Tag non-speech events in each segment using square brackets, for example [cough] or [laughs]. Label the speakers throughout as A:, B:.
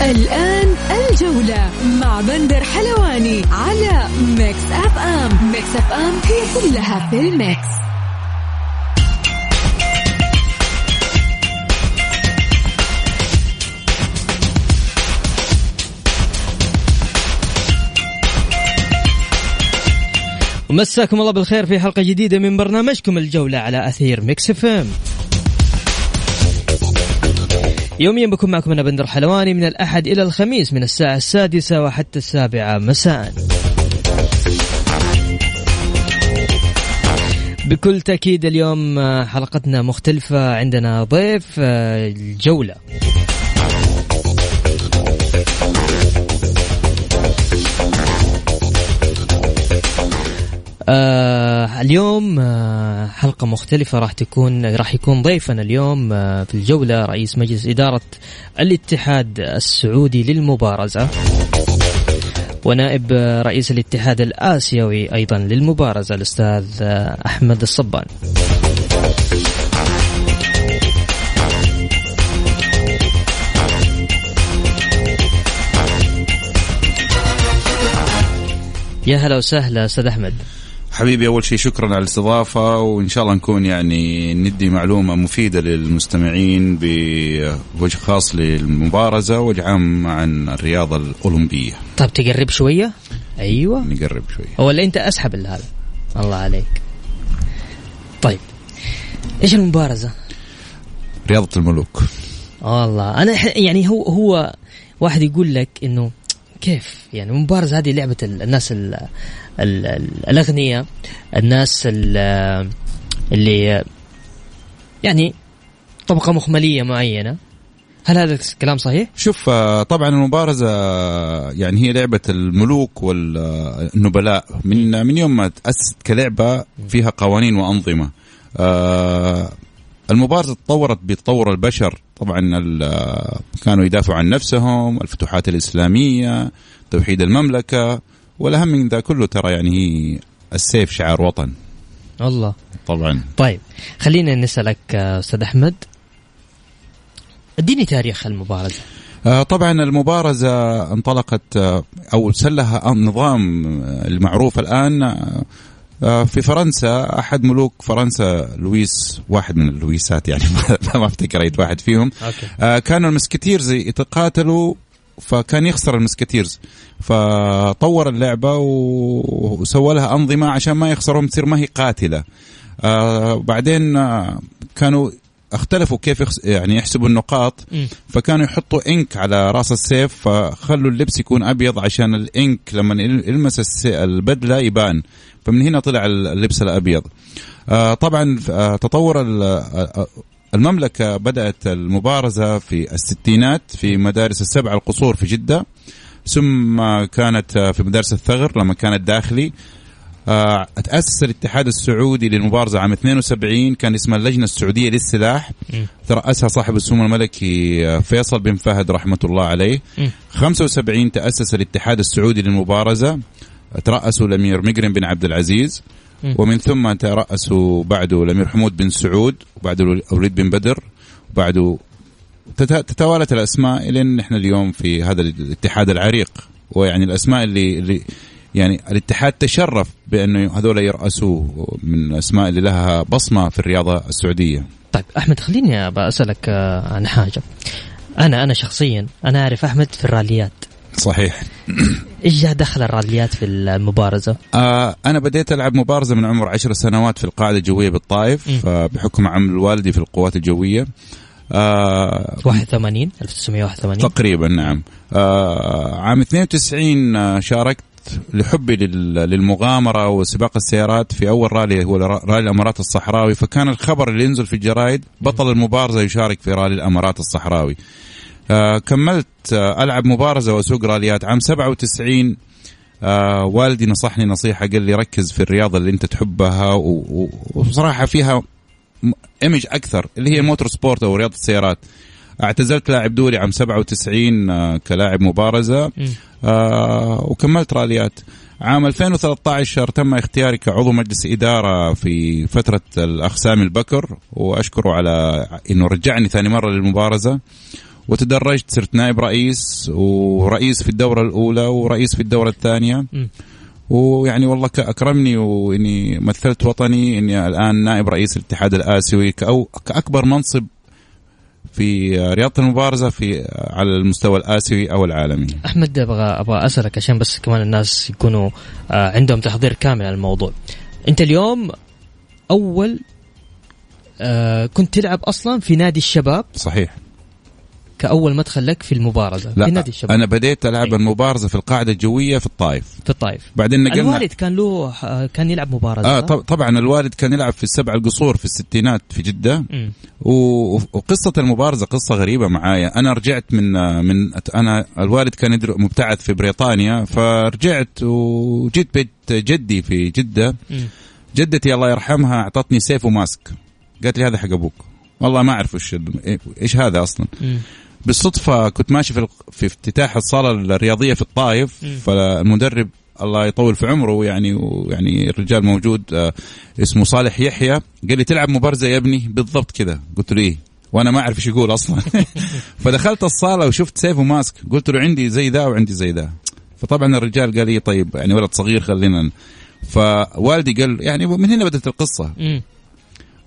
A: الآن الجولة مع بندر حلواني على Mix FM Mix FM هي كلها في ال Mix.
B: ومساكم الله بالخير في حلقة جديدة من برنامجكم الجولة على أثير Mix FM يوميا بكون معكم أنا بندر حلواني من الأحد إلى الخميس من الساعة السادسة وحتى السابعة. مساء. بكل تأكيد اليوم حلقتنا مختلفة عندنا ضيف الجولة. آه اليوم آه حلقة مختلفة راح تكون راح يكون ضيفنا اليوم آه في الجولة رئيس مجلس إدارة الاتحاد السعودي للمبارزة ونائب رئيس الاتحاد الآسيوي أيضا للمبارزة الأستاذ آه أحمد الصبان. يا هلا وسهلا أستاذ أحمد.
C: حبيبي أول شيء شكرا على الاستضافة وإن شاء الله نكون يعني ندي معلومة مفيدة للمستمعين بوجه خاص للمبارزة وجه عام عن الرياضة الأولمبية.
B: طيب تقرب شوية؟ أيوه
C: نقرب شوية.
B: ولا أنت أسحب هذا؟ الله عليك. طيب إيش المبارزة؟
C: رياضة الملوك.
B: والله أنا يعني هو هو واحد يقول لك إنه كيف؟ يعني المبارزه هذه لعبة الناس ال ال ال الأغنياء الناس اللي يعني طبقة مخملية معينة. هل هذا الكلام صحيح؟
C: شوف طبعا المبارزة يعني هي لعبة الملوك والنبلاء. من من يوم ما تأسست كلعبة فيها قوانين وأنظمة. المبارزه تطورت بتطور البشر. طبعا كانوا يدافعوا عن نفسهم الفتوحات الإسلامية توحيد المملكة والأهم من ذا كله ترى يعني هي السيف شعار وطن.
B: الله.
C: طبعا.
B: طيب خلينا نسألك أستاذ أحمد. اديني تاريخ المبارزة.
C: آه طبعا المبارزة انطلقت آه أو سلها النظام المعروف الآن آه في فرنسا أحد ملوك فرنسا لويس واحد من اللويسات يعني [laughs] ما أفتكر أي واحد فيهم.
B: أوكي.
C: كانوا المسكتيرز يتقاتلوا فكان يخسر المسكتيرز. فطور اللعبة وسوى لها أنظمة عشان ما يخسرهم تصير ما هي قاتلة. آه بعدين آه كانوا اختلفوا كيف. يعني يحسبوا النقاط فكانوا يحطوا إنك على راس السيف فخلوا اللبس يكون أبيض عشان الإنك لما يلمس. البدلة يبان فمن هنا طلع اللبس الأبيض آه طبعا آه تطور المملكة بدأت المبارزة في الستينات في مدارس السبع القصور في جدة ثم كانت في مدارس الثغر لما كانت داخلي تأسس الاتحاد السعودي للمبارزة عام 72 كان اسمها اللجنة السعودية للسلاح. ترأسها صاحب السمو الملكي فيصل بن فهد رحمة الله عليه. 75 تأسس الاتحاد السعودي للمبارزة. ترأسه الأمير مقرن بن عبد العزيز. ومن ثم ترأسوا بعده الأمير حمود بن سعود وبعده الوليد بن بدر وبعده تتوالت الأسماء أن إحنا اليوم في هذا الاتحاد العريق. ويعني الأسماء اللي, اللي يعني الاتحاد تشرف بأنه هذول يرأسوه من الأسماء اللي لها بصمة في الرياضة السعودية.
B: طيب أحمد خليني أسألك عن حاجة. أنا أنا شخصيا أنا أعرف أحمد في الراليات.
C: صحيح. [clears throat]
B: إيش جاء دخل الراليات في المبارزة؟
C: آه أنا بديت ألعب مبارزة من عمر عشر سنوات في القاعده الجوية بالطائف آه بحكم عمل والدي في القوات الجوية.
B: آه 81 1981
C: تقريبا نعم. آه عام 92 شاركت لحبي لل- للمغامرة وسباق السيارات في أول رالي هو رالي الأمارات الصحراوي فكان الخبر اللي ينزل في الجرايد بطل المبارزة يشارك في رالي الأمارات الصحراوي. آه كملت آه ألعب مبارزة وأسوق راليات. عام 97 آه والدي نصحني نصيحة قال لي ركز في الرياضة اللي أنت تحبها و- و- وبصراحة فيها إيمج أكثر اللي هي الموتور سبورت أو رياضة السيارات. اعتزلت لاعب دوري عام 97 آه كلاعب مبارزة. آه وكملت راليات. عام 2013 تم اختياري كعضو مجلس إدارة في فترة الأخ سامي البكر وأشكره على أنه رجعني ثاني مرة للمبارزة. وتدرجت صرت نائب رئيس ورئيس في الدورة الأولى ورئيس في الدورة الثانية. ويعني والله أكرمني وإني مثلت وطني إني الآن نائب رئيس الاتحاد الآسيوي كأو كأكبر منصب في رياضة المبارزة في على المستوى الآسيوي أو العالمي.
B: أحمد أبغى أبغى أسألك عشان بس كمان الناس يكونوا آه، عندهم تحضير كامل على الموضوع. أنت اليوم أول آه، كنت تلعب أصلا في نادي الشباب؟
C: صحيح.
B: كأول مدخل لك في المبارزة.
C: لا
B: في نادي الشباب.
C: أنا بديت ألعب المبارزة في القاعدة الجوية في الطائف.
B: في الطائف.
C: بعدين نقلنا
B: الوالد كان له كان يلعب مبارزة
C: آه طب- طبعا الوالد كان يلعب في السبع القصور في الستينات في جدة.
B: مم.
C: و- وقصة المبارزة قصة غريبة معايا. أنا رجعت من من أنا الوالد كان يدر- مبتعث في بريطانيا فرجعت وجيت بيت جدي في جدة.
B: مم.
C: جدتي الله يرحمها أعطتني سيف وماسك. قالت لي هذا حق أبوك. والله ما أعرف وش إيش هذا أصلا.
B: مم.
C: بالصدفة كنت ماشي في في افتتاح الصالة الرياضية في الطائف. فالمدرب الله يطول في عمره يعني ويعني الرجال موجود آه، اسمه صالح يحيى قال لي تلعب مبارزة يا ابني؟ بالضبط كذا قلت له إيه؟ وأنا ما أعرف إيش يقول أصلا. [laughs] فدخلت الصالة وشفت سيف و mask. قلت له عندي زي ذا وعندي زي ذا. فطبعا الرجال قال لي طيب يعني ولد صغير خلينا. فوالدي قال يعني من هنا بدأت القصة.
B: مم.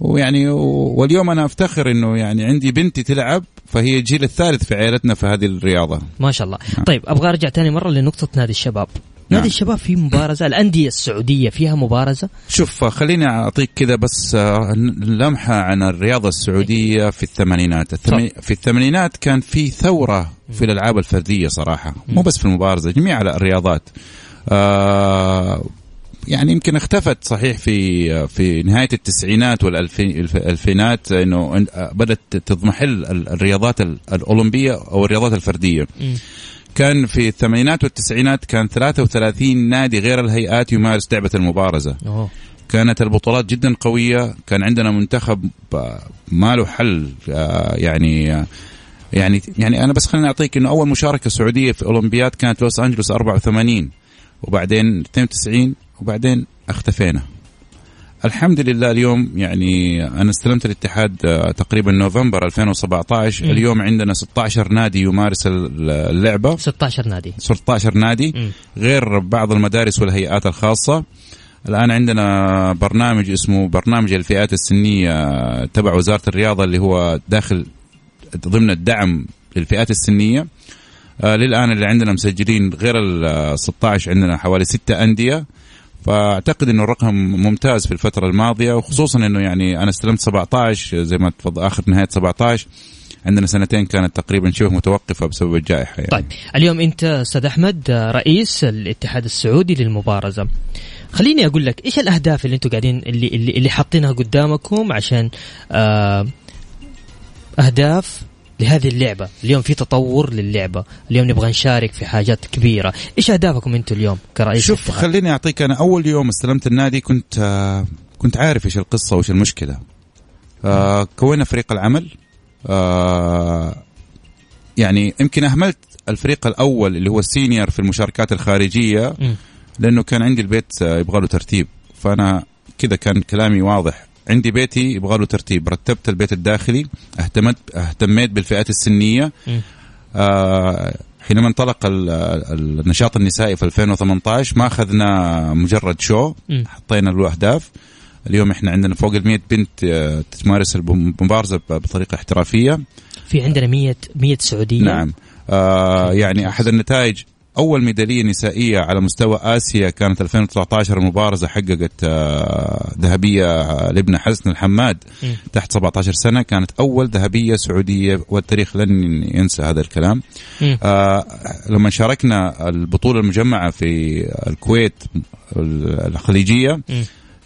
C: ويعني واليوم أنا أفتخر إنه يعني عندي بنتي تلعب فهي الجيل الثالث في عائلتنا في هذه الرياضة.
B: ما شاء الله. طيب أبغى أرجع ثاني مرة لنقطة نادي الشباب.
C: نعم.
B: نادي الشباب فيه مبارزة؟ الأندية السعودية فيها مبارزة؟
C: شوف خليني أعطيك كذا بس آه، لمحة عن الرياضة السعودية في الثمانينات. الثماني في الثمانينات كان في ثورة في الألعاب الفردية صراحة. مو بس في المبارزة جميع الرياضات. آه يعني يمكن اختفت صحيح في في نهاية التسعينات والالفينات إنه بدأت تضمحل الرياضات الأولمبية أو الرياضات الفردية
B: مم.
C: كان في الثمانينات والتسعينات كان 33 نادي غير الهيئات يمارس لعبة المبارزة
B: أوه.
C: كانت البطولات جدا قوية كان عندنا منتخب آه، ما له حل آه، يعني آه، يعني يعني أنا بس خليني أعطيك إنه أول مشاركة سعودية في أولمبياد كانت لوس أنجلوس 84 وبعدين 92 وبعدين اختفينا. الحمد لله اليوم يعني أنا استلمت الاتحاد آه، تقريبا نوفمبر 2017
B: مم.
C: اليوم عندنا 16 نادي يمارس ال- اللعبة.
B: 16 نادي.
C: 16 نادي.
B: مم.
C: غير بعض المدارس والهيئات الخاصة. الآن عندنا برنامج اسمه برنامج الفئات السنية تبع وزارة الرياضة اللي هو داخل ضمن الدعم للفئات السنية. آه للآن اللي عندنا مسجلين غير ال 16 عندنا حوالي ستة أندية. فأعتقد أنه الرقم ممتاز في الفترة الماضية وخصوصا أنه يعني أنا استلمت 17 زي ما تفضل آخر نهاية 17 عندنا سنتين كانت تقريبا شبه متوقفة بسبب الجائحة يعني.
B: طيب اليوم أنت أستاذ أحمد رئيس الاتحاد السعودي للمبارزة خليني أقول لك إيش الأهداف اللي أنتم قاعدين اللي اللي, اللي حاطينها قدامكم عشان آه أهداف لهذه اللعبة. اليوم في تطور للعبة. اليوم نبغى نشارك في حاجات كبيرة. إيش أهدافكم أنتم اليوم كرئيس
C: شوف
B: الاتحاد؟
C: خليني أعطيك أنا أول يوم استلمت النادي كنت آه، كنت عارف إيش القصة وإيش المشكلة. آه، كونا فريق العمل. آه، يعني يمكن أهملت الفريق الأول اللي هو السينيور في المشاركات الخارجية
B: مم.
C: لأنه كان عندي البيت آه، يبغى له ترتيب. فأنا كذا كان كلامي واضح. عندي بيتي يبغى له ترتيب. رتبت البيت الداخلي اهتمت اهتميت بالفئات
B: السنية.
C: آه، حينما انطلق ال- ال- النشاط النسائي في 2018 ما أخذنا مجرد شو. حطينا له أهداف. اليوم إحنا عندنا فوق ال 100 بنت آه، تمارس المبارزة بطريقة احترافية.
B: في عندنا 100 100 سعودية.
C: نعم. آه يعني أحد النتائج أول ميدالية نسائية على مستوى آسيا كانت 2019 المبارزه حققت آه، ذهبية لابن حسن الحماد. تحت 17 سنة كانت أول ذهبية سعودية والتاريخ لن ينسى هذا الكلام. آه لما شاركنا البطولة المجمعة في الكويت
B: الخليجية.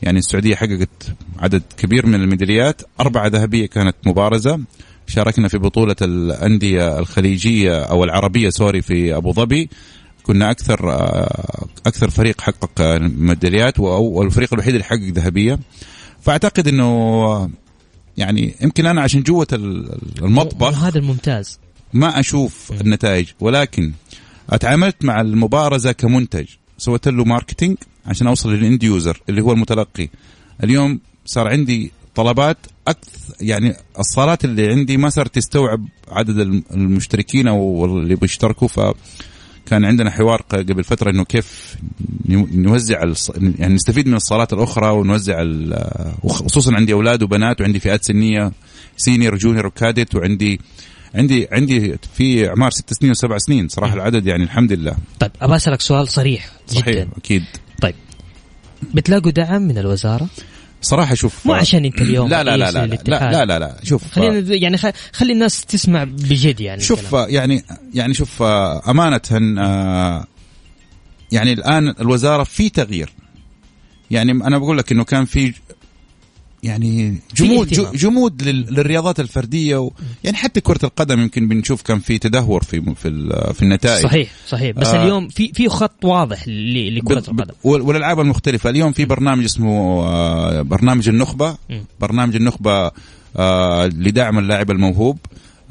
C: يعني السعودية حققت عدد كبير من الميداليات اربعه ذهبية كانت مبارزة شاركنا في بطولة الأندية الخليجية أو العربية سوري في أبو ظبي كنا أكثر آه، أكثر فريق حقق ميداليات والفريق الوحيد اللي حقق ذهبية. فأعتقد إنه يعني يمكن أنا عشان جوة المطبخ
B: هذا الممتاز.
C: ما أشوف النتائج ولكن أتعاملت مع المبارزة كمنتج. سويت له marketing عشان أوصل لل end user اللي هو المتلقي. اليوم صار عندي طلبات أكثر يعني الصالات اللي عندي ما صارت تستوعب عدد المشتركين أو اللي بيشتركوا. ف كان عندنا حوار قبل فترة إنه كيف نوزع يعني نستفيد من الصالات الأخرى ونوزع وخصوصا عندي أولاد وبنات وعندي فئات سنية senior junior و cadet وعندي عندي عندي في أعمار ست سنين وسبع سنين صراحة العدد يعني الحمد لله.
B: طيب ابى أسألك سؤال صريح جدا.
C: صحيح أكيد.
B: طيب بتلاقوا دعم من الوزارة؟
C: صراحة شوف
B: مو عشان أنت اليوم
C: لا لا لا لا, لا لا لا لا شوف
B: خلينا يعني خلي الناس تسمع بجد يعني
C: شوف الكلام. يعني يعني شوف أمانة يعني الآن الوزارة في تغيير يعني أنا بقول لك إنه كان في يعني جمود جمود للرياضات الفردية و يعني حتى كرة القدم يمكن بنشوف كان في تدهور في في في النتائج.
B: صحيح صحيح. بس آه اليوم في في خط واضح لكرة القدم.
C: والألعاب المختلفة. اليوم في برنامج اسمه آه برنامج النخبة. برنامج النخبة آه لدعم اللاعب الموهوب.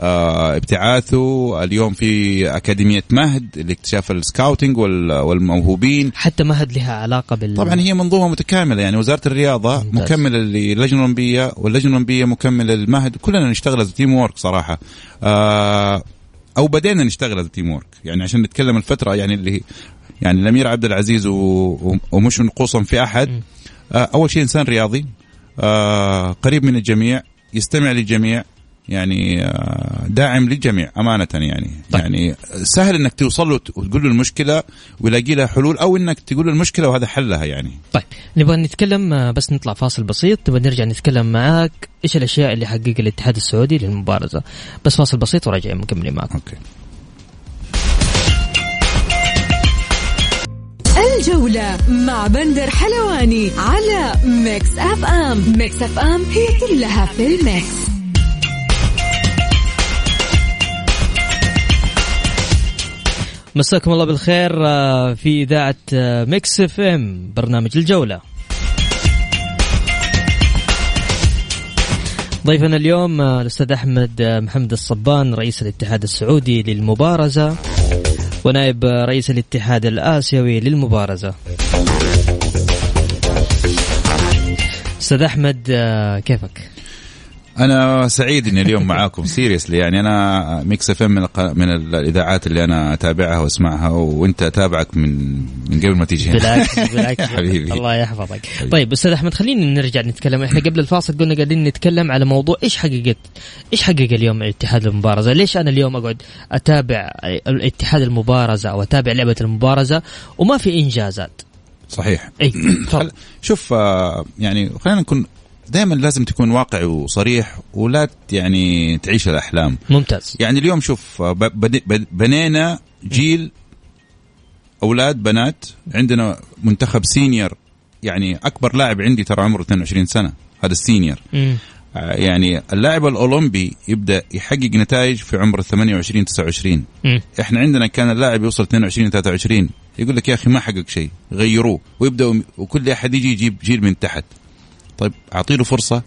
C: ابتعاثه. اليوم في أكاديمية مهد لاكتشاف ال scouting والموهوبين.
B: حتى مهد لها علاقة بال
C: طبعا هي منظومة متكاملة يعني وزارة الرياضة ممتاز. مكملة للجنة الأولمبية واللجنة الأولمبية مكملة للمهد كلنا نشتغل teamwork صراحة. آه أو بدينا نشتغل teamwork يعني عشان نتكلم الفترة يعني اللي يعني الأمير عبد العزيز ومش نقوصا في أحد. آه أول شيء إنسان رياضي. آه قريب من الجميع يستمع للجميع يعني آه، داعم للجميع أمانة يعني. طيب. يعني سهل إنك توصل له وتقول له المشكلة ويلاقي لها حلول أو إنك تقول له المشكلة وهذا حلها يعني.
B: طيب نبغى نتكلم آه، بس نطلع فاصل بسيط نبغى نرجع نتكلم معاك إيش الأشياء اللي حقق الاتحاد السعودي للمبارزة. بس فاصل بسيط وراجعين مكملين معك
C: okay.
A: الجولة مع بندر حلواني على Mix FM. Mix FM هي كلها في ال mix.
B: مساكم الله بالخير آه، في إذاعة آه، Mix FM برنامج الجولة ضيفنا اليوم آه، الأستاذ أحمد محمد الصبان رئيس الاتحاد السعودي للمبارزة ونائب رئيس الاتحاد الآسيوي للمبارزة أستاذ أحمد كيفك؟
C: أنا سعيد إني اليوم معاكم. [laughs] seriously يعني أنا Mix F من, من الإذاعات اللي أنا أتابعها وأسمعها وأنت أتابعك من من قبل ما تيجي.
B: هنا بالعكس [laughs] بالعكس. حبيبي. الله يحفظك. طيب أستاذ أحمد خلينا نرجع نتكلم. إحنا قبل الفاصل قلنا قاعدين نتكلم على موضوع إيش حققت إيش حقق اليوم اتحاد المبارزة؟ ليش أنا اليوم أقعد أتابع اتحاد المبارزة أو أتابع لعبة المبارزة وما في إنجازات؟
C: صحيح. [clears throat]
B: اي
C: شوف آه، يعني خلينا نكون دائما لازم تكون واقعي وصريح ولا يعني تعيش الأحلام.
B: ممتاز.
C: يعني اليوم شوف بنينا جيل أولاد بنات. عندنا منتخب senior يعني أكبر لاعب عندي ترى عمره 22 سنة هذا ال senior.
B: آه،
C: يعني اللاعب الأولمبي يبدأ يحقق نتائج في عمر 28 29
B: م.
C: إحنا عندنا كان اللاعب يوصل 22 23 يقول لك يا أخي ما حقق شيء غيروه ويبدأ وكل أحد يجي يجيب جيل من تحت. طيب اعطي له فرصة.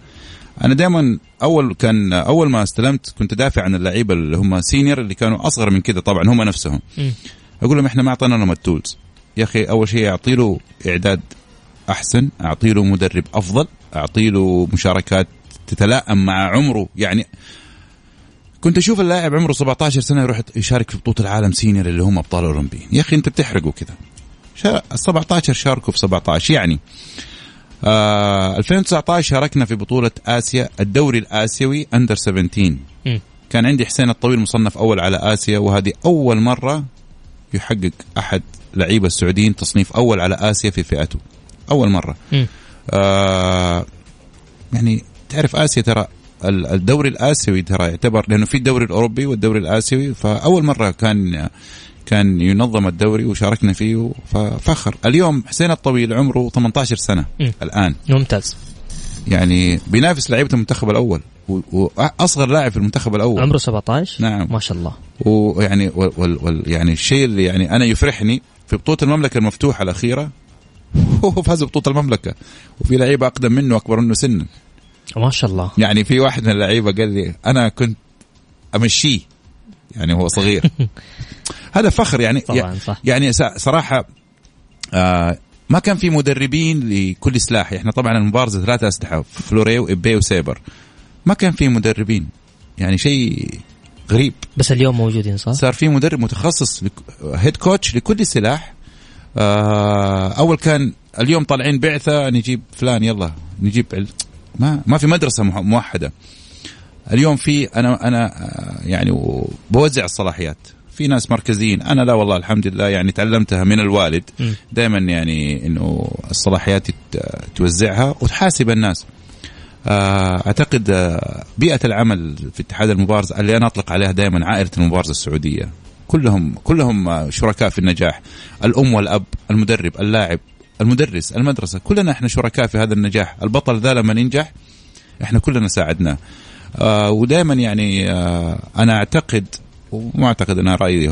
C: أنا دائما أول كان أول ما استلمت كنت دافع عن اللعيبة اللي هم senior اللي كانوا أصغر من كذا طبعا هم نفسهم.
B: م.
C: أقول لهم إحنا ما أعطينا لهم ال tools. يا أخي أول شيء أعطي له إعداد أحسن أعطي له مدرب أفضل أعطي له مشاركات تتلائم مع عمره. يعني كنت أشوف اللاعب عمره 17 سنة يروح يشارك في بطولة العالم senior اللي هم أبطال أولمبيين. يا أخي أنت بتحرقه كذا 17 شاركوا في 17 يعني آه 2019 شاركنا في بطولة آسيا الدوري الآسيوي under 17
B: م.
C: كان عندي حسين الطويل مصنف أول على آسيا وهذه أول مرة يحقق أحد لعيبة السعوديين تصنيف أول على آسيا في فئته أول مرة
B: مم.
C: آه يعني تعرف آسيا ترى ال- الدوري الآسيوي ترى يعتبر لأنه في الدوري الأوروبي والدوري الآسيوي فأول مرة كان كان ينظم الدوري وشاركنا فيه ففخر اليوم حسين الطويل عمره 18 سنة
B: مم.
C: الآن.
B: ممتاز.
C: يعني بينافس لعيبة المنتخب الأول. واصغر لاعب في المنتخب الأول.
B: عمره 17
C: نعم.
B: ما شاء الله.
C: ويعني وال وال وال يعني الشيء اللي يعني أنا يفرحني في بطولة المملكة المفتوحة الأخيرة. [laughs] هو فاز ببطولة المملكة. وفي لعيبة أقدم منه اكبر منه سنا.
B: ما شاء الله.
C: يعني في واحد من اللعيبة قال لي أنا كنت أمشيه. يعني هو صغير. [laughs] هذا فخر يعني
B: طبعاً صح.
C: يعني صراحة آه ما كان في مدربين لكل سلاح. إحنا طبعا المبارزه ثلاثة أسلحة فلوري وابي وسيبر. ما كان في مدربين. يعني شيء غريب.
B: بس اليوم موجودين صح؟
C: صار في مدرب متخصص لك- هيد كوتش لكل سلاح. آه أول كان اليوم طالعين بعثة نجيب فلان يلا نجيب عل- ما ما في مدرسة موحدة. اليوم في أنا أنا آه، يعني بوزع الصلاحيات. في ناس مركزيين أنا لا والله الحمد لله يعني تعلمتها من الوالد. دائما يعني إنه الصلاحيات توزعها وتحاسب الناس. آه، أعتقد آه، بيئة العمل في اتحاد المبارزه اللي أنا أطلق عليها دائما عائلة المبارزه السعودية. كلهم كلهم آه، شركاء في النجاح. الأم والأب المدرب اللاعب المدرس المدرسة كلنا إحنا شركاء في هذا النجاح. البطل ذا لما ينجح إحنا كلنا ساعدناه. آه ودائما يعني آه أنا أعتقد وما أعتقد أنا رأيي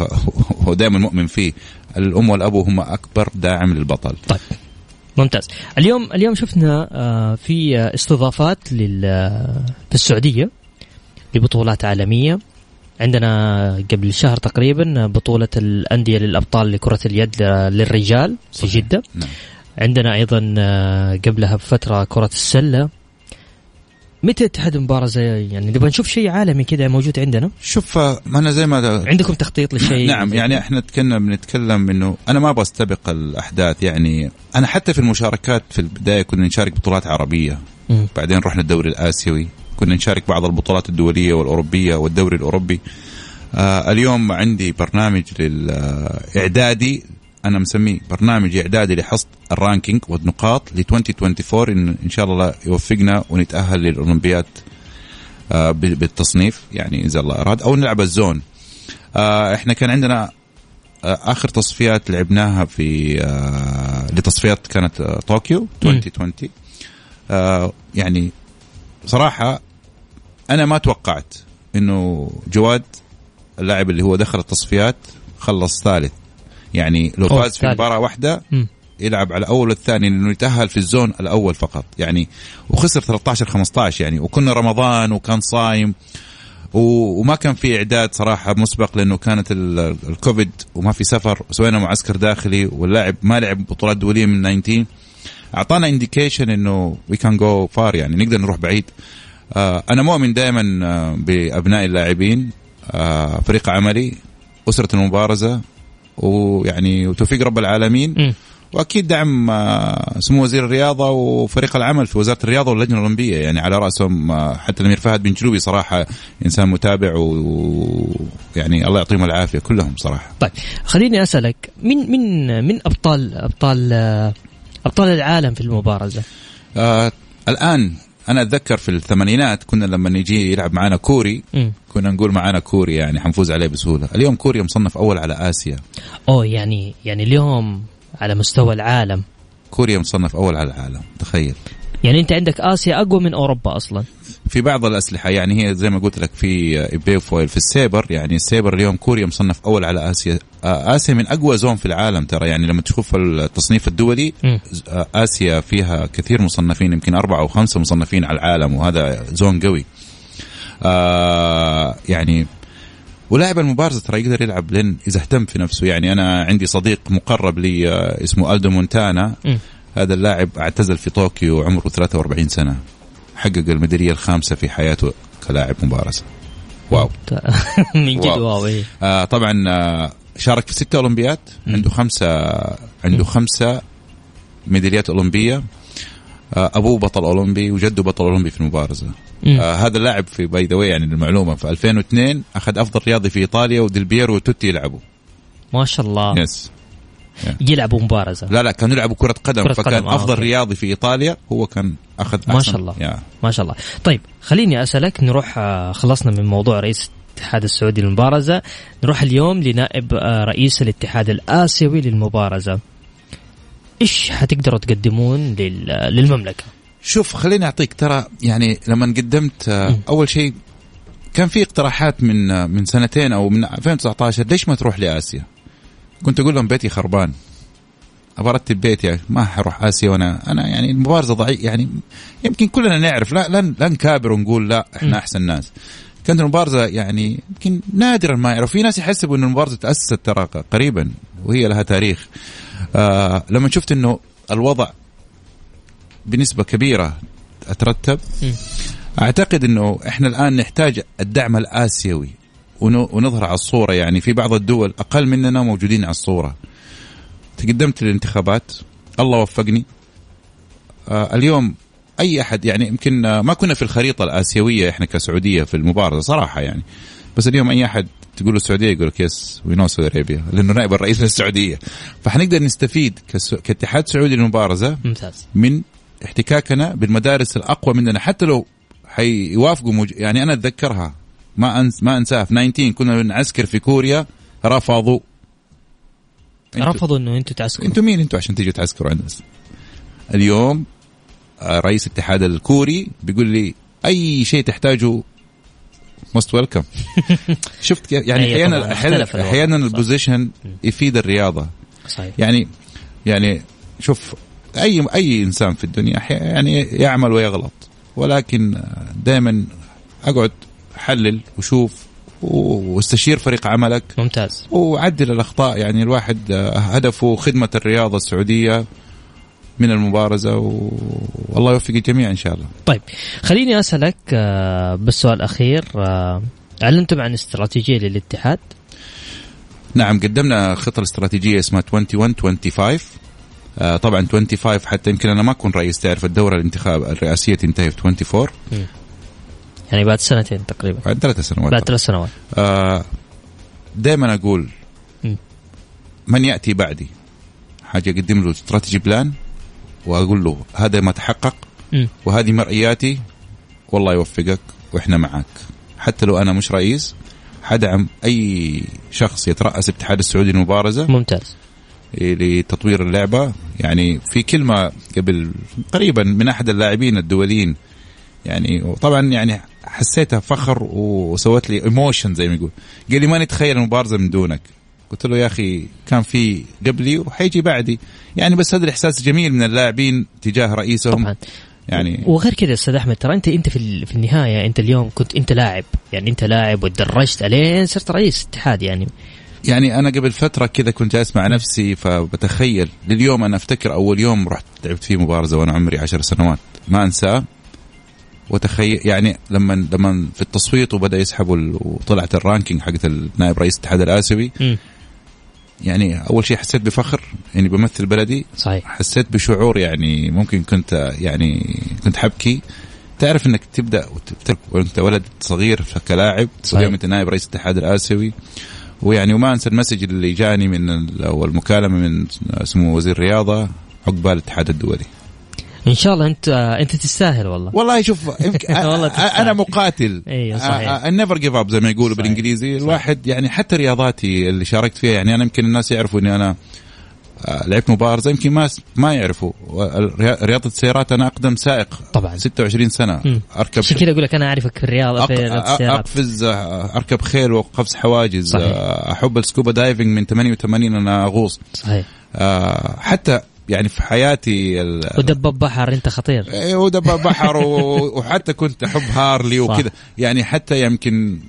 C: هو- دائما مؤمن فيه. الأم والأب هم أكبر داعم للبطل.
B: طيب. ممتاز. اليوم اليوم شفنا آه، في آه، استضافات لل آه، في السعودية لبطولات عالمية. عندنا قبل شهر تقريبا بطولة الأندية للأبطال لكرة اليد للرجال في. جدة.
C: نعم.
B: عندنا أيضا آه، قبلها بفترة كرة السلة. متى اتحاد المبارزة يعني نبغى نشوف شيء عالمي كذا موجود عندنا.
C: شوف ما أنا زي ما
B: عندكم تخطيط لشيء؟ [laughs]
C: نعم يعني إحنا تكلم بنتكلم إنه أنا ما أبغى أستبق الأحداث. يعني أنا حتى في المشاركات في البداية كنا نشارك بطولات عربية.
B: مم.
C: بعدين رحنا الدوري الآسيوي. كنا نشارك بعض البطولات الدولية والأوروبية والدوري الأوروبي. آه اليوم عندي برنامج للإعدادي أنا مسميه برنامج إعدادي لحصد الرانكينج والنقاط ل 2024 ان إن شاء الله يوفقنا ونتأهل للاولمبياد آه بالتصنيف يعني إذا الله أراد أو نلعب الزون. آه إحنا كان عندنا آه آخر تصفيات لعبناها في لتصفيات كانت طوكيو 2020 آه يعني صراحة أنا ما توقعت إنه جواد اللاعب اللي هو دخل التصفيات خلص ثالث. يعني لو فاز في. مباراة
B: واحدة.
C: يلعب على أول والثاني لأنه يتأهل في الزون الأول فقط يعني وخسر 13 15 يعني وكنا رمضان وكان صايم وما كان في إعداد صراحة مسبق لأنه كانت ال- الكوفيد وما في سفر وسوينا معسكر داخلي واللاعب ما لعب بطولات دولية من 19 أعطانا indication إنه we can go far يعني نقدر نروح بعيد آه أنا مؤمن دائما آه بأبناء اللاعبين آه فريق عملي أسرة المبارزة ويعني وتوفيق رب العالمين. وأكيد دعم آه، سمو وزير الرياضة وفريق العمل في وزارة الرياضة واللجنة الأولمبية. يعني على رأسهم آه، حتى الأمير فهد بن جلوبي صراحة إنسان متابع ويعني الله يعطيهم العافية كلهم صراحة.
B: طيب خليني أسألك من من من أبطال أبطال آه، أبطال العالم في المبارزة؟
C: آه الآن أنا أتذكر في الثمانينات كنا لما نجي يلعب معنا كوري. كنا نقول معنا كوري يعني حنفوز عليه بسهولة. اليوم كوريا مصنف أول على آسيا.
B: أوه يعني يعني اليوم على مستوى العالم.
C: كوريا مصنف أول على العالم تخيل.
B: يعني انت عندك آسيا أقوى من أوروبا أصلا.
C: في بعض الأسلحة يعني هي زي ما قلت لك في épée foil في ال sabre يعني ال sabre اليوم كوريا مصنف أول على آسيا. آه، آسيا من أقوى zone في العالم ترى يعني لما تشوف التصنيف الدولي
B: مم.
C: آه، آسيا فيها كثير مصنفين يمكن أربعة أو خمسة مصنفين على العالم وهذا zone قوي. آه يعني ولاعب المبارزة ترى يقدر يلعب لين إذا اهتم في نفسه. يعني أنا عندي صديق مقرب لي آه، اسمه ألدو مونتانا.
B: مم.
C: هذا اللاعب اعتزل في طوكيو عمره 43 سنة. حقق الميدالية الخامسة في حياته كلاعب مبارزة. واو. [laughs]
B: من جد
C: واو.
B: إيه.
C: آه طبعا آه شارك في ستة أولمبيات عنده خمسة عنده خمسة ميداليات أولمبية. آه أبوه بطل أولمبي وجده بطل أولمبي في
B: المبارزة.
C: آه هذا اللاعب في by the يعني المعلومة في 2002 أخذ أفضل رياضي في إيطاليا وديل بيرو وتوتي يلعبوا
B: ما شاء الله.
C: yes
B: يلعبوا مبارزة.
C: لا لا كانوا يلعبوا كرة قدم.
B: كرة
C: فكان
B: قدم، آه،
C: أفضل
B: okay.
C: رياضي في إيطاليا هو كان أخذ
B: ما شاء الله.
C: yeah.
B: ما شاء الله. طيب خليني أسألك نروح آه، خلصنا من موضوع رئيس الاتحاد السعودي للمبارزة. نروح اليوم لنائب آه، رئيس الاتحاد الآسيوي للمبارزة. إيش حتقدروا تقدمون لل- للمملكة؟
C: شوف خليني أعطيك ترى يعني لما قدمت آه،. أول شيء كان في اقتراحات من آه، من سنتين أو من 2019 ليش ما تروح لآسيا؟ كنت أقول لهم بيتي خربان. أبغى أرتب بيتي ما حروح آسيا وأنا أنا يعني المبارزة ضعيف يعني يمكن كلنا نعرف لا لا, لا نكابر ونقول لا إحنا
B: م.
C: أحسن ناس. كانت المبارزة يعني يمكن نادرا ما يعرف. في ناس يحسبوا إن المبارزة تأسست ترى قريبا وهي لها تاريخ. آه لما شفت إنه الوضع بنسبة كبيرة
B: أترتب.
C: أعتقد إنه إحنا الآن نحتاج الدعم الآسيوي. ونظهر على الصورة يعني في بعض الدول أقل مننا موجودين على الصورة. تقدمت للانتخابات. الله وفقني. آه اليوم أي احد يعني يمكن آه، ما كنا في الخريطة الآسيوية إحنا كسعودية في المبارزه صراحة يعني. بس اليوم أي أحد تقول له السعودية يقول لك yes we know Saudi Arabia لأنه نائب الرئيس للسعودية. فحنقدر نستفيد كاتحاد سعودي للمبارزه
B: ممتاز.
C: من احتكاكنا بالمدارس الأقوى مننا. حتى لو حيوافقوا. يعني أنا أتذكرها. ما أنس... ما أنساها. في 19 كنا نعسكر في كوريا رفضوا.
B: رفضوا إنه أنتم تعسكروا.
C: أنتوا مين؟ أنتوا عشان تيجوا تعسكروا عندنا. اليوم آه، رئيس الاتحاد الكوري بيقول لي أي شيء تحتاجه most welcome [laughs] شفت كيف يعني
B: أي طبعاً، أحيانا
C: أحيانا.
B: ال
C: position يفيد الرياضة.
B: صحيح.
C: يعني يعني شوف اي أي إنسان في الدنيا يعني يعمل ويغلط. ولكن دائما أقعد حلل وشوف واستشير فريق عملك.
B: ممتاز.
C: وعدل الأخطاء. يعني الواحد آه، هدفه خدمة الرياضة السعودية من المبارزة و... والله يوفق الجميع إن شاء الله.
B: طيب خليني أسألك آه، بالسؤال الأخير آه، أعلنتم عن استراتيجية للاتحاد؟
C: نعم قدمنا خطة استراتيجية اسمها 21 25 آه، طبعا 25 حتى يمكن أنا ما أكون رئيس تعرف الدورة الانتخاب الرئاسية تنتهي في 24
B: يعني بعد سنتين تقريبا.
C: بعد ثلاث سنوات.
B: بعد ثلاث سنوات.
C: آه دائما
B: أقول.
C: من يأتي بعدي؟ حاجة أقدم له strategy plan وأقول له هذا ما تحقق. وهذه مرئياتي والله يوفقك وإحنا معك حتى لو أنا مش رئيس حدعم أي شخص يترأس الاتحاد السعودي للمبارزه
B: ممتاز.
C: لتطوير اللعبة يعني في كلمة قبل قريبا من أحد اللاعبين الدوليين يعني وطبعا يعني حسيتها فخر وسوت لي emotion زي ما يقول. قال لي ما نتخيل المبارزة من دونك. قلت له يا أخي كان في قبلي وحيجي بعدي. يعني بس هذا الإحساس جميل من اللاعبين تجاه رئيسهم.
B: طبعا.
C: يعني
B: وغير كذا أستاذ أحمد ترى انت أنت في في النهاية أنت اليوم كنت أنت لاعب. يعني أنت لاعب وتدرجت الين صرت رئيس اتحاد يعني.
C: يعني أنا قبل فترة كذا كنت جالس مع نفسي فبتخيل. لليوم أنا أفتكر أول يوم رحت لعبت فيه مبارزة وأنا عمري عشر سنوات. ما أنساه. وتخيل يعني لما لما في التصويت وبدأ يسحبوا وطلعت ال ranking حقت النائب رئيس الاتحاد
B: الآسيوي.
C: يعني أول شيء حسيت بفخر اني بمثل بلدي.
B: صحيح.
C: حسيت بشعور يعني ممكن كنت يعني كنت حبكي. تعرف إنك تبدأ وأنت ولد صغير كلاعب
B: صحيح.
C: واليوم أنت نائب رئيس الاتحاد الآسيوي. ويعني وما أنسى ال message اللي جاني من أو المكالمة من سمو وزير الرياضه عقبال الاتحاد الدولي.
B: إن شاء الله انت أنت تستاهل والله
C: والله شوف [laughs]
B: والله.
C: أنا مقاتل [laughs]
B: أيوه صحيح.
C: never give up زي ما يقولوا. بالإنجليزي
B: صحيح.
C: الواحد يعني حتى رياضاتي اللي شاركت فيها يعني أنا يمكن الناس يعرفوا إني أنا آه، لعبت مبارزة يمكن ما ما يعرفوا رياضة السيارات أنا أقدم سائق
B: طبعا
C: 26 سنة
B: مم.
C: أركب
B: عشان كذا أقول لك أنا أعرفك في
C: الرياضة
B: في رياضة
C: أ-
B: السيارات
C: أقفز آه، أركب خيل وقفز حواجز
B: صحيح.
C: آه، أحب ال scuba diving من 88 أنا أغوص
B: صحيح
C: آه، حتى يعني في حياتي ال-
B: ودباب بحر انت خطير.
C: إيه، ودباب بحر و- وحتى كنت أحب هارلي. وكذا. يعني حتى يمكن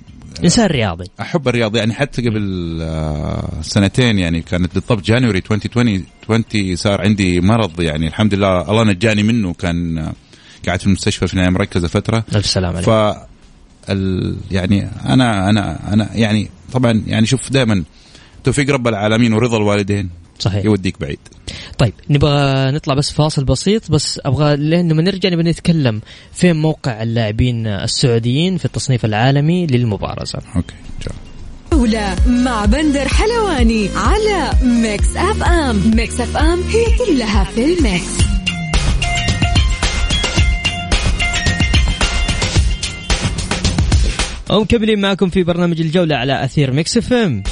B: إنسان رياضي.
C: أحب الرياضه يعني حتى قبل آه، سنتين يعني كانت بالضبط جانوري 2020 20 صار عندي مرض يعني الحمد لله الله نجاني منه. كان آه، قاعد في المستشفى في العنايه المركزه فترة.
B: ألف سلام عليك.
C: ف يعني أنا أنا أنا يعني طبعا يعني شوف دائما توفيق رب العالمين ورضا الوالدين.
B: صحيح.
C: يوديك بعيد.
B: طيب نبغى نطلع بس فاصل بسيط بس أبغى لما نرجع نبغى نتكلم فين موقع اللاعبين السعوديين في التصنيف العالمي
C: للمبارزة. okay
A: الجولة مع بندر حلواني على ميكس أف أم. ميكس أف أم هي كلها في الميكس.
B: ومكملين معكم في برنامج الجولة على أثير ميكس أف أم.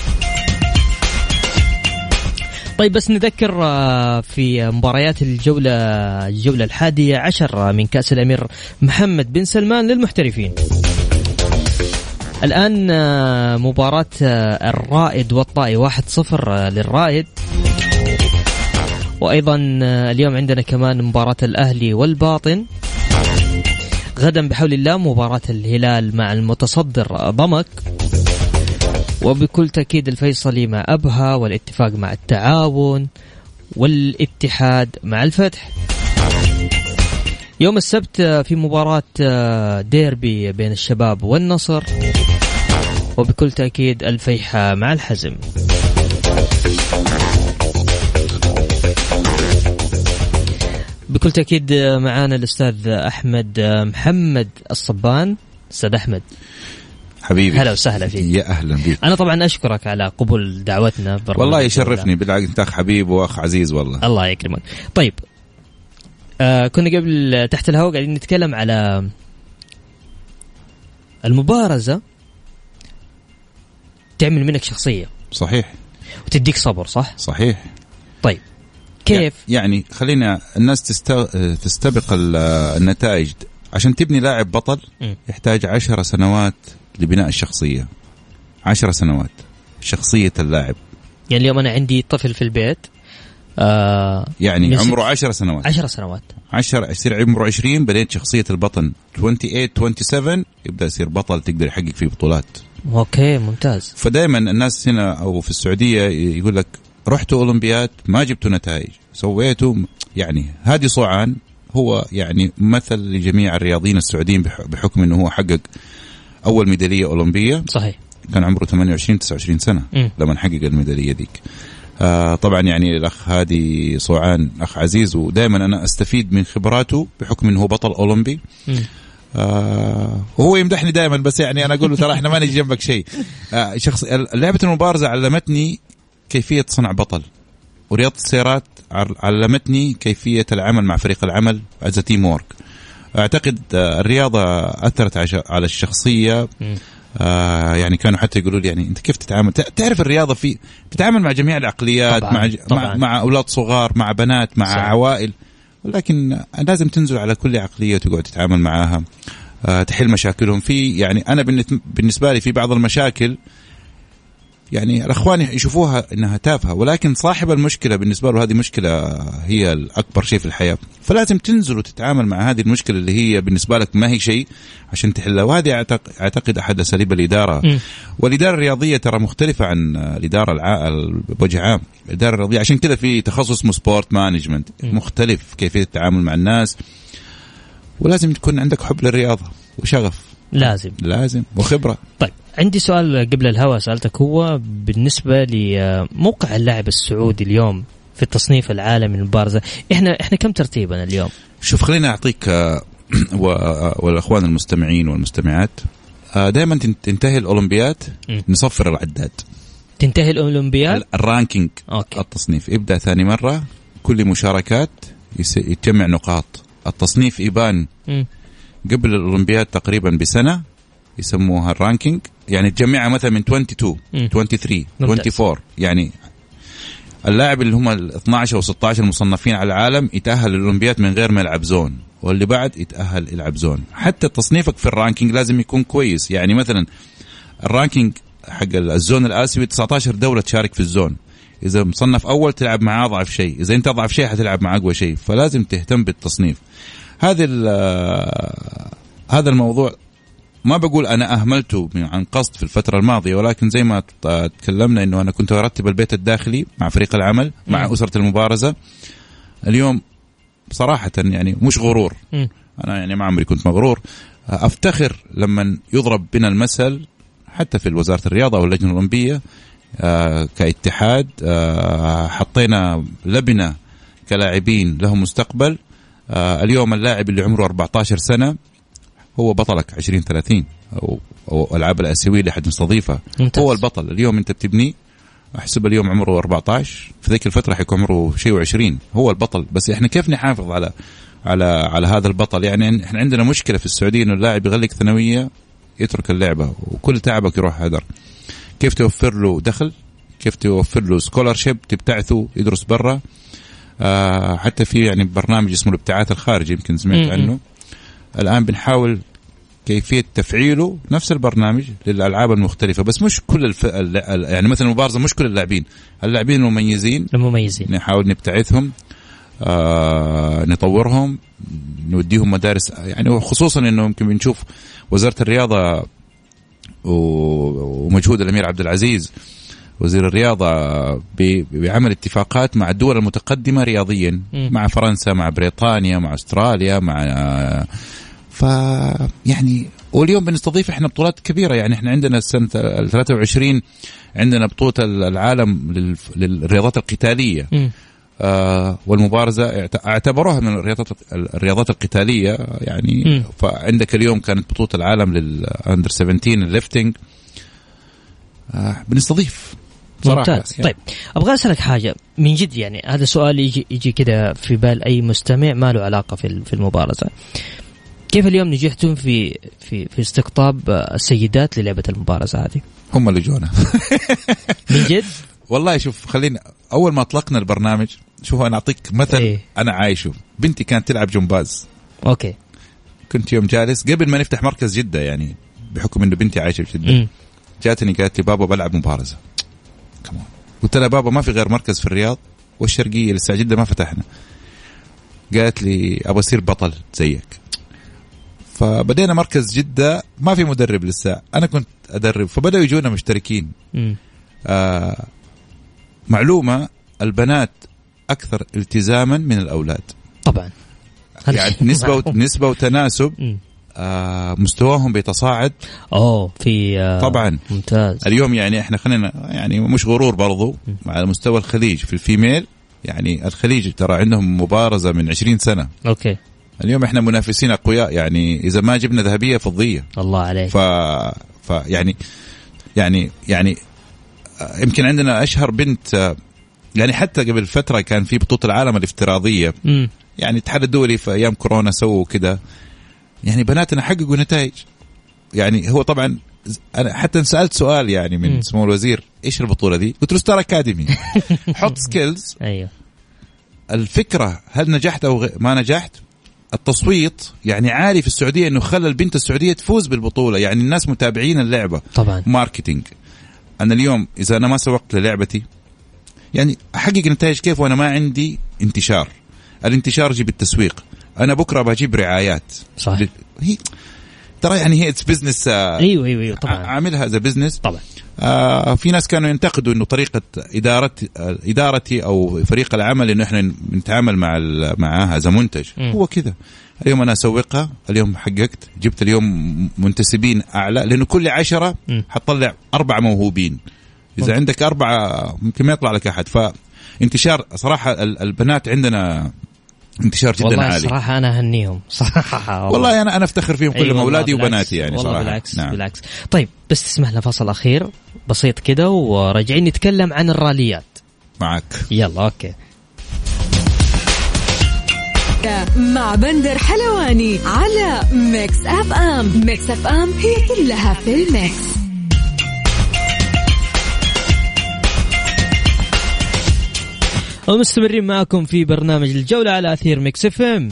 B: طيب بس نذكر آه، في مباريات الجولة الجولة الحادية عشر من كأس الأمير محمد بن سلمان للمحترفين. الآن آه، مباراة آه، الرائد والطائي 1-0 للرائد. وأيضا اليوم عندنا كمان مباراة الأهلي والباطن. غدا بحول الله مباراة الهلال مع المتصدر ضمك. وبكل تأكيد الفيصلي مع أبها والاتفاق مع التعاون والاتحاد مع الفتح. يوم السبت في مباراة ديربي بين الشباب والنصر. وبكل تأكيد الفيحة مع الحزم. بكل تأكيد معانا الأستاذ أحمد محمد الصبان. أستاذ أحمد.
C: حبيبي.
B: هلا وسهلا فيك.
C: يا أهلا بك
B: أنا طبعا أشكرك على قبول دعوتنا
C: والله يشرفني. بالعكس أنت أخ حبيب وأخ عزيز والله.
B: الله يكرمك. طيب آه كنا قبل تحت الهواء قاعدين نتكلم على المبارزة تعمل منك شخصية.
C: صحيح.
B: وتديك صبر صح؟
C: صحيح.
B: طيب كيف؟
C: يعني خلينا الناس تستبق النتائج. عشان تبني لاعب بطل. يحتاج عشر سنوات لبناء الشخصية. عشر سنوات. شخصية اللاعب.
B: يعني اليوم أنا عندي طفل في البيت
C: آه يعني عمره عشر سنوات.
B: عشر سنوات.
C: عشر يصير عمره 20 بعدين شخصية البطل 28 27 يبدأ يصير بطل تقدر يحقق فيه بطولات.
B: أوكي ممتاز.
C: فدائما الناس هنا أو في السعودية يقول لك رحتوا أولمبياد ما جبتوا نتائج. سويتوا يعني هادي صوعان هو يعني مثل لجميع الرياضيين السعوديين بحكم إنه هو حقق أول ميدالية أولمبية.
B: صحيح.
C: كان عمره 28 29 سنة
B: م.
C: لما حقق الميدالية ذيك آه طبعا يعني الأخ هادي صوعان أخ عزيز ودائما أنا أستفيد من خبراته بحكم إنه هو بطل أولمبي. آه وهو يمدحني دائما بس يعني أنا أقول له ترى إحنا ما نجي جنبك شيء. آه شخص لعبة المبارزة علمتني كيفية صنع بطل ورياضة السيارات علمتني كيفية العمل مع فريق العمل as teamwork أعتقد الرياضة أثرت على الشخصية. آه يعني كانوا حتى يقولوا لي يعني أنت كيف تتعامل؟ تعرف الرياضة في تتعامل مع جميع العقليات
B: طبعاً
C: مع
B: طبعاً
C: مع, مع أولاد صغار مع بنات مع صح. عوائل. ولكن لازم تنزل على كل عقلية وتقعد تتعامل معاها. آه تحل مشاكلهم. في يعني أنا بالنسبة لي في بعض المشاكل يعني الأخوان يشوفوها إنها تافهة ولكن صاحب المشكلة بالنسبة له هذه مشكلة هي الأكبر شيء في الحياة. فلازم تنزل وتتعامل مع هذه المشكلة اللي هي بالنسبة لك ما هي شيء عشان تحلها. وهذه أعتقد أحد أساليب الإدارة.
B: م.
C: والإدارة الرياضية ترى مختلفة عن الإدارة الع... بوجه عام. الإدارة الرياضية عشان كذا في تخصص اسمه sport management مختلف كيفية التعامل مع الناس. ولازم تكون عندك حب للرياضة وشغف.
B: لازم.
C: لازم. وخبرة.
B: طيب. عندي سؤال قبل الهوا سألتك هو بالنسبة لموقع اللاعب السعودي اليوم في التصنيف العالمي للمبارزه إحنا إحنا كم ترتيبنا اليوم؟
C: شوف خليني أعطيك والأخوان المستمعين والمستمعات. دائما تنتهي الاولمبياد نصفر العداد.
B: تنتهي الاولمبياد
C: ال
B: ranking okay.
C: التصنيف يبدأ ثاني مرة كل مشاركات يتجمع نقاط. التصنيف يبان
B: م.
C: قبل الاولمبياد تقريبا بسنة يسموها ال ranking. يعني تجمعها مثلا من 22
B: م.
C: 23
B: ممتاز.
C: 24 يعني اللاعب اللي هم ال 12 أو 16 المصنفين على العالم يتأهل للأولمبياد من غير ما يلعب zone واللي بعد يتأهل يلعب zone حتى تصنيفك في ال ranking لازم يكون كويس يعني مثلا الرانكينج حق الزون الآسيوي 19 دولة تشارك في الزون إذا مصنف أول تلعب مع اضعف شيء إذا أنت اضعف شيء حتلعب مع أقوى شيء فلازم تهتم بالتصنيف هذا هذا الموضوع ما بقول أنا اهملته عن قصد في الفترة الماضية ولكن زي ما تكلمنا إنه أنا كنت أرتب البيت الداخلي مع فريق العمل مع
B: م.
C: أسرة المبارزة اليوم صراحة يعني مش غرور
B: م.
C: أنا يعني ما عمري كنت مغرور أفتخر لما يضرب بنا المثل حتى في وزارة الرياضة أو اللجنه الأولمبية آه كاتحاد آه حطينا لبنة كلاعبين لهم مستقبل آه اليوم اللاعب اللي عمره 14 سنة هو بطلك 20 30 أو والالعاب الآسيوية اللي حد مستضيفها
B: ممتاز.
C: هو البطل. اليوم أنت بتبنيه أحسب اليوم عمره 14 في ذيك الفترة حيكون عمره شيء و20 هو البطل. بس إحنا كيف نحافظ على على على هذا البطل؟ يعني إحنا عندنا مشكلة في السعودية إنه اللاعب يغلق ثانوية يترك اللعبة وكل تعبك يروح هدر. كيف توفر له دخل؟ كيف توفر له سكولرشيب تبتعثه يدرس برا. آه حتى في يعني برنامج اسمه الابتعاث الخارجي يمكن سمعت. عنه. الآن بنحاول كيفية تفعيله نفس البرنامج للألعاب المختلفة بس مش كل الف... ال- ال- يعني مثلا المبارزه مش كل اللاعبين اللاعبين المميزين
B: المميزين
C: نحاول نبتعثهم آه نطورهم نوديهم مدارس يعني وخصوصا إنه يمكن بنشوف وزارة الرياضة و- ومجهود الأمير عبد العزيز وزير الرياضة ب- بعمل اتفاقات مع الدول المتقدمة رياضيا
B: مم.
C: مع فرنسا مع بريطانيا مع أستراليا مع ف يعني واليوم بنستضيف إحنا بطولات كبيرة يعني إحنا عندنا السنة ال 23 عندنا بطولة العالم للرياضات
B: القتالية.
C: آه والمبارزه اعت- اعتبروها من الرياضات الرياضات القتالية يعني
B: مم.
C: فعندك اليوم كانت بطولة العالم لل under 17 ال lifting آه بنستضيف صراحة
B: ممتاز
C: يعني.
B: طيب أبغى أسألك حاجة من جد يعني هذا سؤال يجي يجي كذا في بال أي مستمع ما له علاقة في في المبارزه كيف اليوم نجحتم في في في استقطاب السيدات للعبة المبارزة هذه؟
C: هم اللي جونا [laughs]
B: من جد؟
C: والله شوف خلينا أول ما اطلقنا البرنامج شوف أنا أعطيك مثل
B: إيه.
C: أنا عايشه بنتي كانت تلعب جمباز
B: أوكي
C: كنت يوم جالس قبل ما نفتح مركز جدة يعني بحكم إنه بنتي عايشة في
B: جدة.
C: جاتني قالت لي بابا بلعب مبارزة كمان قلت لها بابا ما في غير مركز في الرياض والشرقية لسه جدة ما فتحنا قالت لي أبغى أصير بطل زيك فبدينا مركز جدة ما في مدرب لسه. أنا كنت أدرب فبدأوا يجونا مشتركين. آه معلومة البنات أكثر التزاما من الأولاد.
B: طبعا.
C: يعني [laughs] نسبة
B: معروف.
C: نسبة وتناسب. آه مستواهم بيتصاعد.
B: أوه في آه،
C: طبعا.
B: ممتاز.
C: اليوم يعني إحنا خلينا يعني مش غرور برضو على مستوى الخليج. في ال female يعني الخليج ترى عندهم مبارزة من 20 سنة.
B: okay.
C: اليوم إحنا منافسين أقوياء يعني إذا ما جبنا ذهبية فضية
B: الله عليك
C: ف ف يعني يعني يعني آه، يمكن عندنا أشهر بنت آه، يعني حتى قبل فترة كان في بطولة العالم الافتراضية
B: مم.
C: يعني الاتحاد الدولي في أيام كورونا سووا كده يعني بناتنا حققوا نتائج يعني هو طبعا أنا حتى سألت سؤال يعني من. سمو الوزير إيش البطولة دي؟ قلت له ستار أكاديمي [laughs] حط skills
B: أيوه
C: الفكرة هل نجحت أو ما نجحت؟ التصويت يعني عالي في السعودية إنه خلى البنت السعودية تفوز بالبطولة يعني الناس متابعين اللعبة.
B: طبعا.
C: marketing. أنا اليوم إذا أنا ما سوقت للعبتي يعني أحقق نتائج كيف وأنا ما عندي انتشار. الانتشار يجي بالتسويق. أنا بكرة بجيب رعايات.
B: صح
C: هي ترى يعني هي it's business
B: أيوه أيوه أيوه طبعا.
C: عاملها as business
B: طبعا.
C: آه في ناس كانوا ينتقدوا إنه طريقة اداره إدارتي أو فريق العمل إنه إحنا نتعامل مع معاها از منتج.
B: مم.
C: هو كذا. اليوم أنا أسوقها اليوم حققت جبت اليوم منتسبين أعلى لأنه كل عشرة
B: مم.
C: حتطلع أربع موهوبين. إذا
B: ممكن.
C: عندك أربعة ممكن ما يطلع لك أحد. فانتشار صراحة ال- البنات عندنا انتشار جدا
B: والله
C: عالي.
B: صراحة أنا أهنيهم. [laughs] صراحة
C: والله. أنا أنا أفتخر فيهم
B: أي
C: كلهم
B: والله أولادي.
C: وبناتي يعني
B: والله
C: صراحة.
B: بالعكس
C: نعم.
B: بالعكس. طيب بس تسمح لنا فصل أخير. بسيط كده وراجعين نتكلم عن الراليات.
C: معك.
B: يلا okay.
A: مع بندر حلواني على ميكس أف أم. ميكس أف أم هي كلها في الميكس.
B: ومستمرين معكم في برنامج الجولة على أثير ميكس إف إم.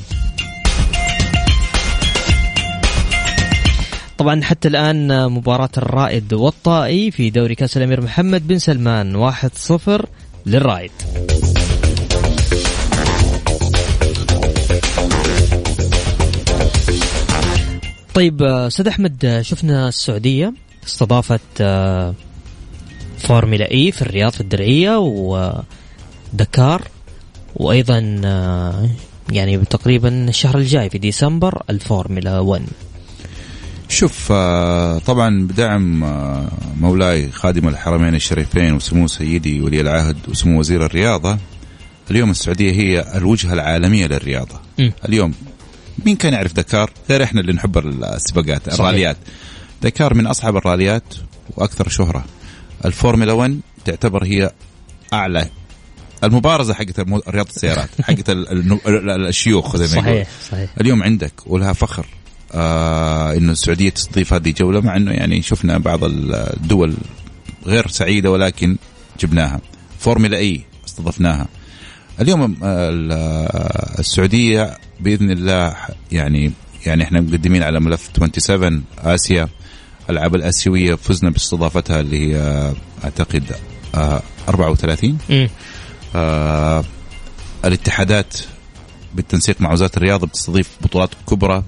B: طبعا حتى الآن مباراة الرائد والطائي في دوري كأس الأمير محمد بن سلمان 1-0 للرائد. طيب أستاذ أحمد شفنا السعودية استضافت آه، فورمولا إي في الرياض في الدرعيه ودكار وأيضا آه، يعني تقريبا الشهر الجاي في ديسمبر الفورمولا 1
C: شوف آه، طبعا بدعم آه، مولاي خادم الحرمين الشريفين وسمو سيدي ولي العهد وسمو وزير الرياضة. اليوم السعودية هي الوجهة العالمية للرياضة.
B: م.
C: اليوم مين كان يعرف دكار غير إحنا اللي نحب السباقات. الراليات. دكار من أصعب الراليات وأكثر شهرة. الفورمولا 1 تعتبر هي أعلى المبارزة حقت رياضة السيارات [laughs] حقت ال- ال- ال- الشيوخ زي ما
B: صحيح صحيح.
C: اليوم عندك ولها فخر آه إنه السعودية تستضيف هذه الجولة مع إنه يعني شفنا بعض الدول غير سعيدة ولكن جبناها. فورمولا إي استضفناها. اليوم آه، آه، السعودية بإذن الله يعني يعني إحنا مقدمين على ملف 27 آسيا. الألعاب الآسيوية فزنا باستضافتها اللي هي آه، أعتقد آه 34
B: مم.
C: آه الاتحادات بالتنسيق مع وزارة الرياضة بتستضيف بطولات كبرى.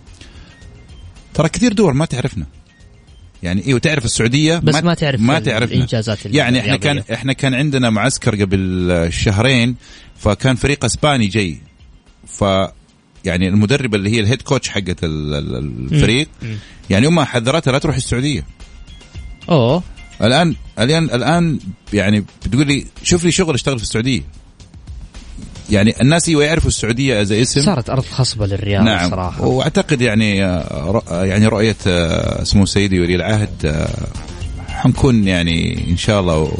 C: ترى كثير دول ما تعرفنا. يعني أيوه تعرف السعودية؟
B: بس ما تعرف
C: ما
B: ال-
C: تعرفنا.
B: الإنجازات
C: يعني إحنا كان. إحنا كان عندنا معسكر قبل شهرين فكان فريق أسباني جاي. ف يعني المدربة اللي هي الهيد كوتش حقت ال- ال- الفريق. يعني امها حذرتها لا تروح السعودية.
B: أوه.
C: الان الان الآن يعني بتقول لي شوف لي شغل اشتغل في السعودية. يعني الناس أيوه يعرفوا السعودية as اسم.
B: صارت أرض خصبة للرياضه
C: نعم.
B: صراحة.
C: وأعتقد يعني آه، رؤ- يعني رؤية آه، سمو سيدي ولي العهد آه، حنكون يعني إن شاء الله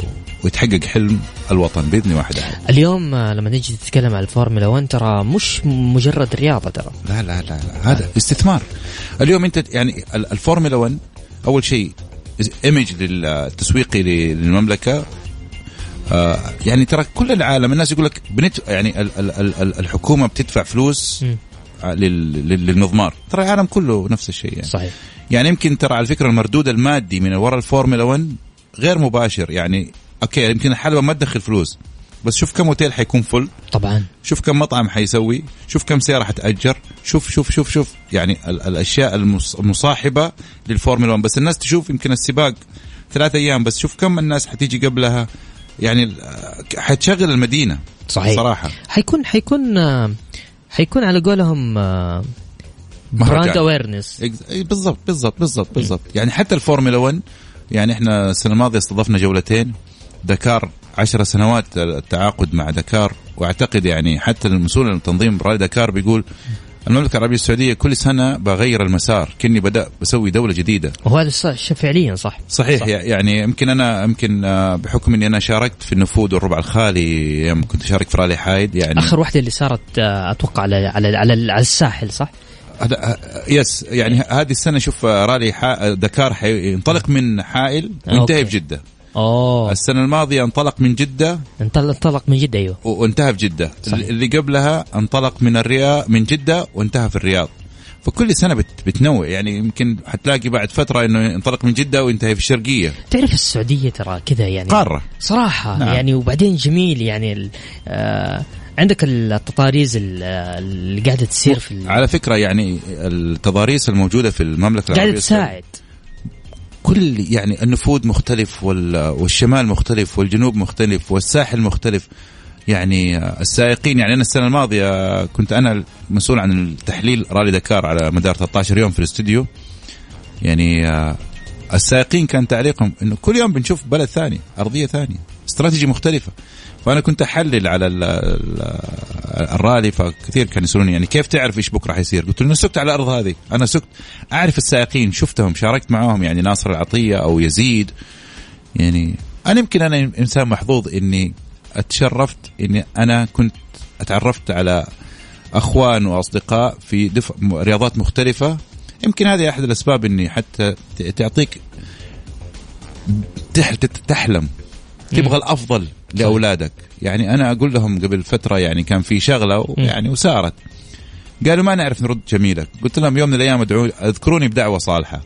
C: ويتحقق حلم الوطن بإذن واحد أحد.
B: اليوم آه، لما نيجي تتكلم عن الفورمولا 1 ترى مش مجرد رياضة ترى.
C: لا لا لا, لا. هذا استثمار. اليوم أنت يعني ال- الفورمولا 1 أول شيء image للتسويقي للمملكة آه يعني ترى كل العالم الناس يقول لك بنت يعني ال ال ال ال الحكومة بتدفع فلوس. آه، لل- لل- للمضمار. ترى العالم كله نفس الشيء يعني.
B: صحيح.
C: يعني يمكن ترى على فكرة المردود المادي من وراء الفورمولا 1 غير مباشر. يعني okay يمكن الحلبة ما تدخل فلوس بس شوف كم اوتيل حيكون full.
B: طبعا.
C: شوف كم مطعم حيسوي شوف كم سياره حتأجر شوف شوف شوف شوف يعني ال- الأشياء المص- المصاحبة للفورمولا 1 بس الناس تشوف يمكن السباق ثلاثة أيام بس شوف كم الناس حتيجي قبلها. يعني ال- حتشغل المدينة
B: صحيح.
C: صراحة.
B: حيكون حيكون آه، حيكون على قولهم آه،. brand awareness
C: exa- إي بالضبط بالضبط بالضبط بالضبط. يعني حتى الفورمولا 1 يعني إحنا السنة الماضية استضفنا جولتين. دكار عشر سنوات التعاقد مع دكار. وأعتقد يعني حتى المسؤول عن تنظيم رالي دكار بيقول المملكة العربية السعودية كل سنة بغير المسار كني بدأ بسوي دولة جديدة
B: وهذا صح- فعليا صح
C: صحيح
B: صح.
C: يعني يمكن أنا يمكن آه، بحكم إني أنا شاركت في النفوذ والربع الخالي يوم كنت أشارك في رالي حايد يعني
B: آخر واحدة اللي صارت آه، أتوقع على على على, على الساحل صح؟
C: هذا يس يعني ه- هذه السنة شوف آه، رالي حا... دكار حينطلق من حائل وينتهي. في جده
B: اوه
C: السنة الماضية انطلق من جدة.
B: انطلق انطلق من جدة
C: أيوه. وانتهى في جدة.
B: صحيح.
C: اللي قبلها انطلق من الرياض من جدة وانتهى في الرياض. فكل سنة بت... بتنوع. يعني يمكن حتلاقي بعد فترة إنه ينطلق من جدة وينتهي في الشرقية.
B: تعرف السعودية ترى كذا يعني.
C: قارة.
B: صراحة
C: نعم.
B: يعني وبعدين جميل يعني ال- آه عندك التطاريز ال- اللي قاعدة تصير في
C: على فكرة يعني التضاريس الموجودة في المملكة
B: قاعدة
C: العربية السعودية.
B: تساعد.
C: كل يعني النفوذ مختلف وال- والشمال مختلف والجنوب مختلف والساحل مختلف. يعني السائقين يعني أنا السنة الماضية كنت أنا مسؤول عن التحليل رالي دكار على مدار 13 يوم في الاستوديو. يعني السائقين كان تعليقهم إنه كل يوم بنشوف بلد ثاني أرضية ثانية استراتيجي مختلفة. فانا كنت أحلل على ال ال الرالي فكثير كانوا يسألوني يعني كيف تعرف إيش بكره حيصير؟ قلت له أنا سكت على الأرض هذه، أنا سكت. أعرف السائقين شفتهم شاركت معاهم يعني ناصر العطية أو يزيد. يعني أنا يمكن أنا إنسان محظوظ إني أتشرفت إني أنا كنت أتعرفت على أخوان وأصدقاء في دف... رياضات مختلفة. يمكن هذه أحد الأسباب إني حتى تعطيك تحلم تبغى الأفضل. لأولادك. يعني أنا أقول لهم قبل فترة يعني كان في شغلة يعني وسارت. قالوا ما نعرف نرد جميلك. قلت لهم يوم من الأيام ادعو اذكروني بدعوة صالحة.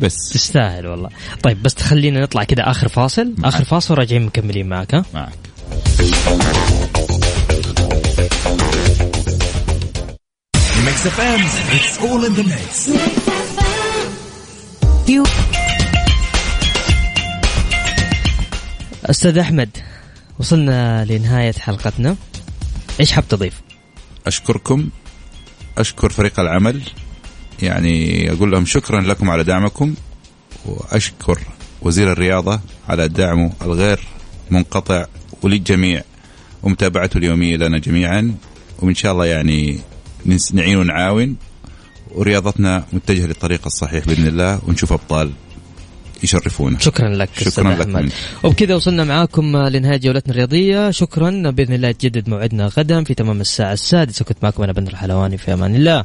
C: بس.
B: تستاهل والله. طيب بس تخلينا نطلع كذا آخر فاصل. آخر فاصل راجعين مكملين معك ها؟
C: معك.
B: أستاذ أحمد وصلنا لنهاية حلقتنا. إيش حاب تضيف؟
C: أشكركم. أشكر فريق العمل. يعني أقول لهم شكرا لكم على دعمكم وأشكر وزير الرياضة على دعمه الغير منقطع وللجميع ومتابعته اليومية لنا جميعا. وإن شاء الله يعني نعين ونعاون. ورياضتنا متجهة للطريق الصحيح بإذن الله ونشوف أبطال يشرفونا.
B: شكرا لك
C: شكراً لك
B: أحمد. وبكذا وصلنا معاكم لنهاية جولتنا الرياضية. شكرا. بإذن الله يتجدد موعدنا غدا في تمام الساعة السادسة. كنت معكم أنا بندر حلواني في أمان الله.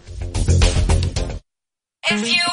A: If you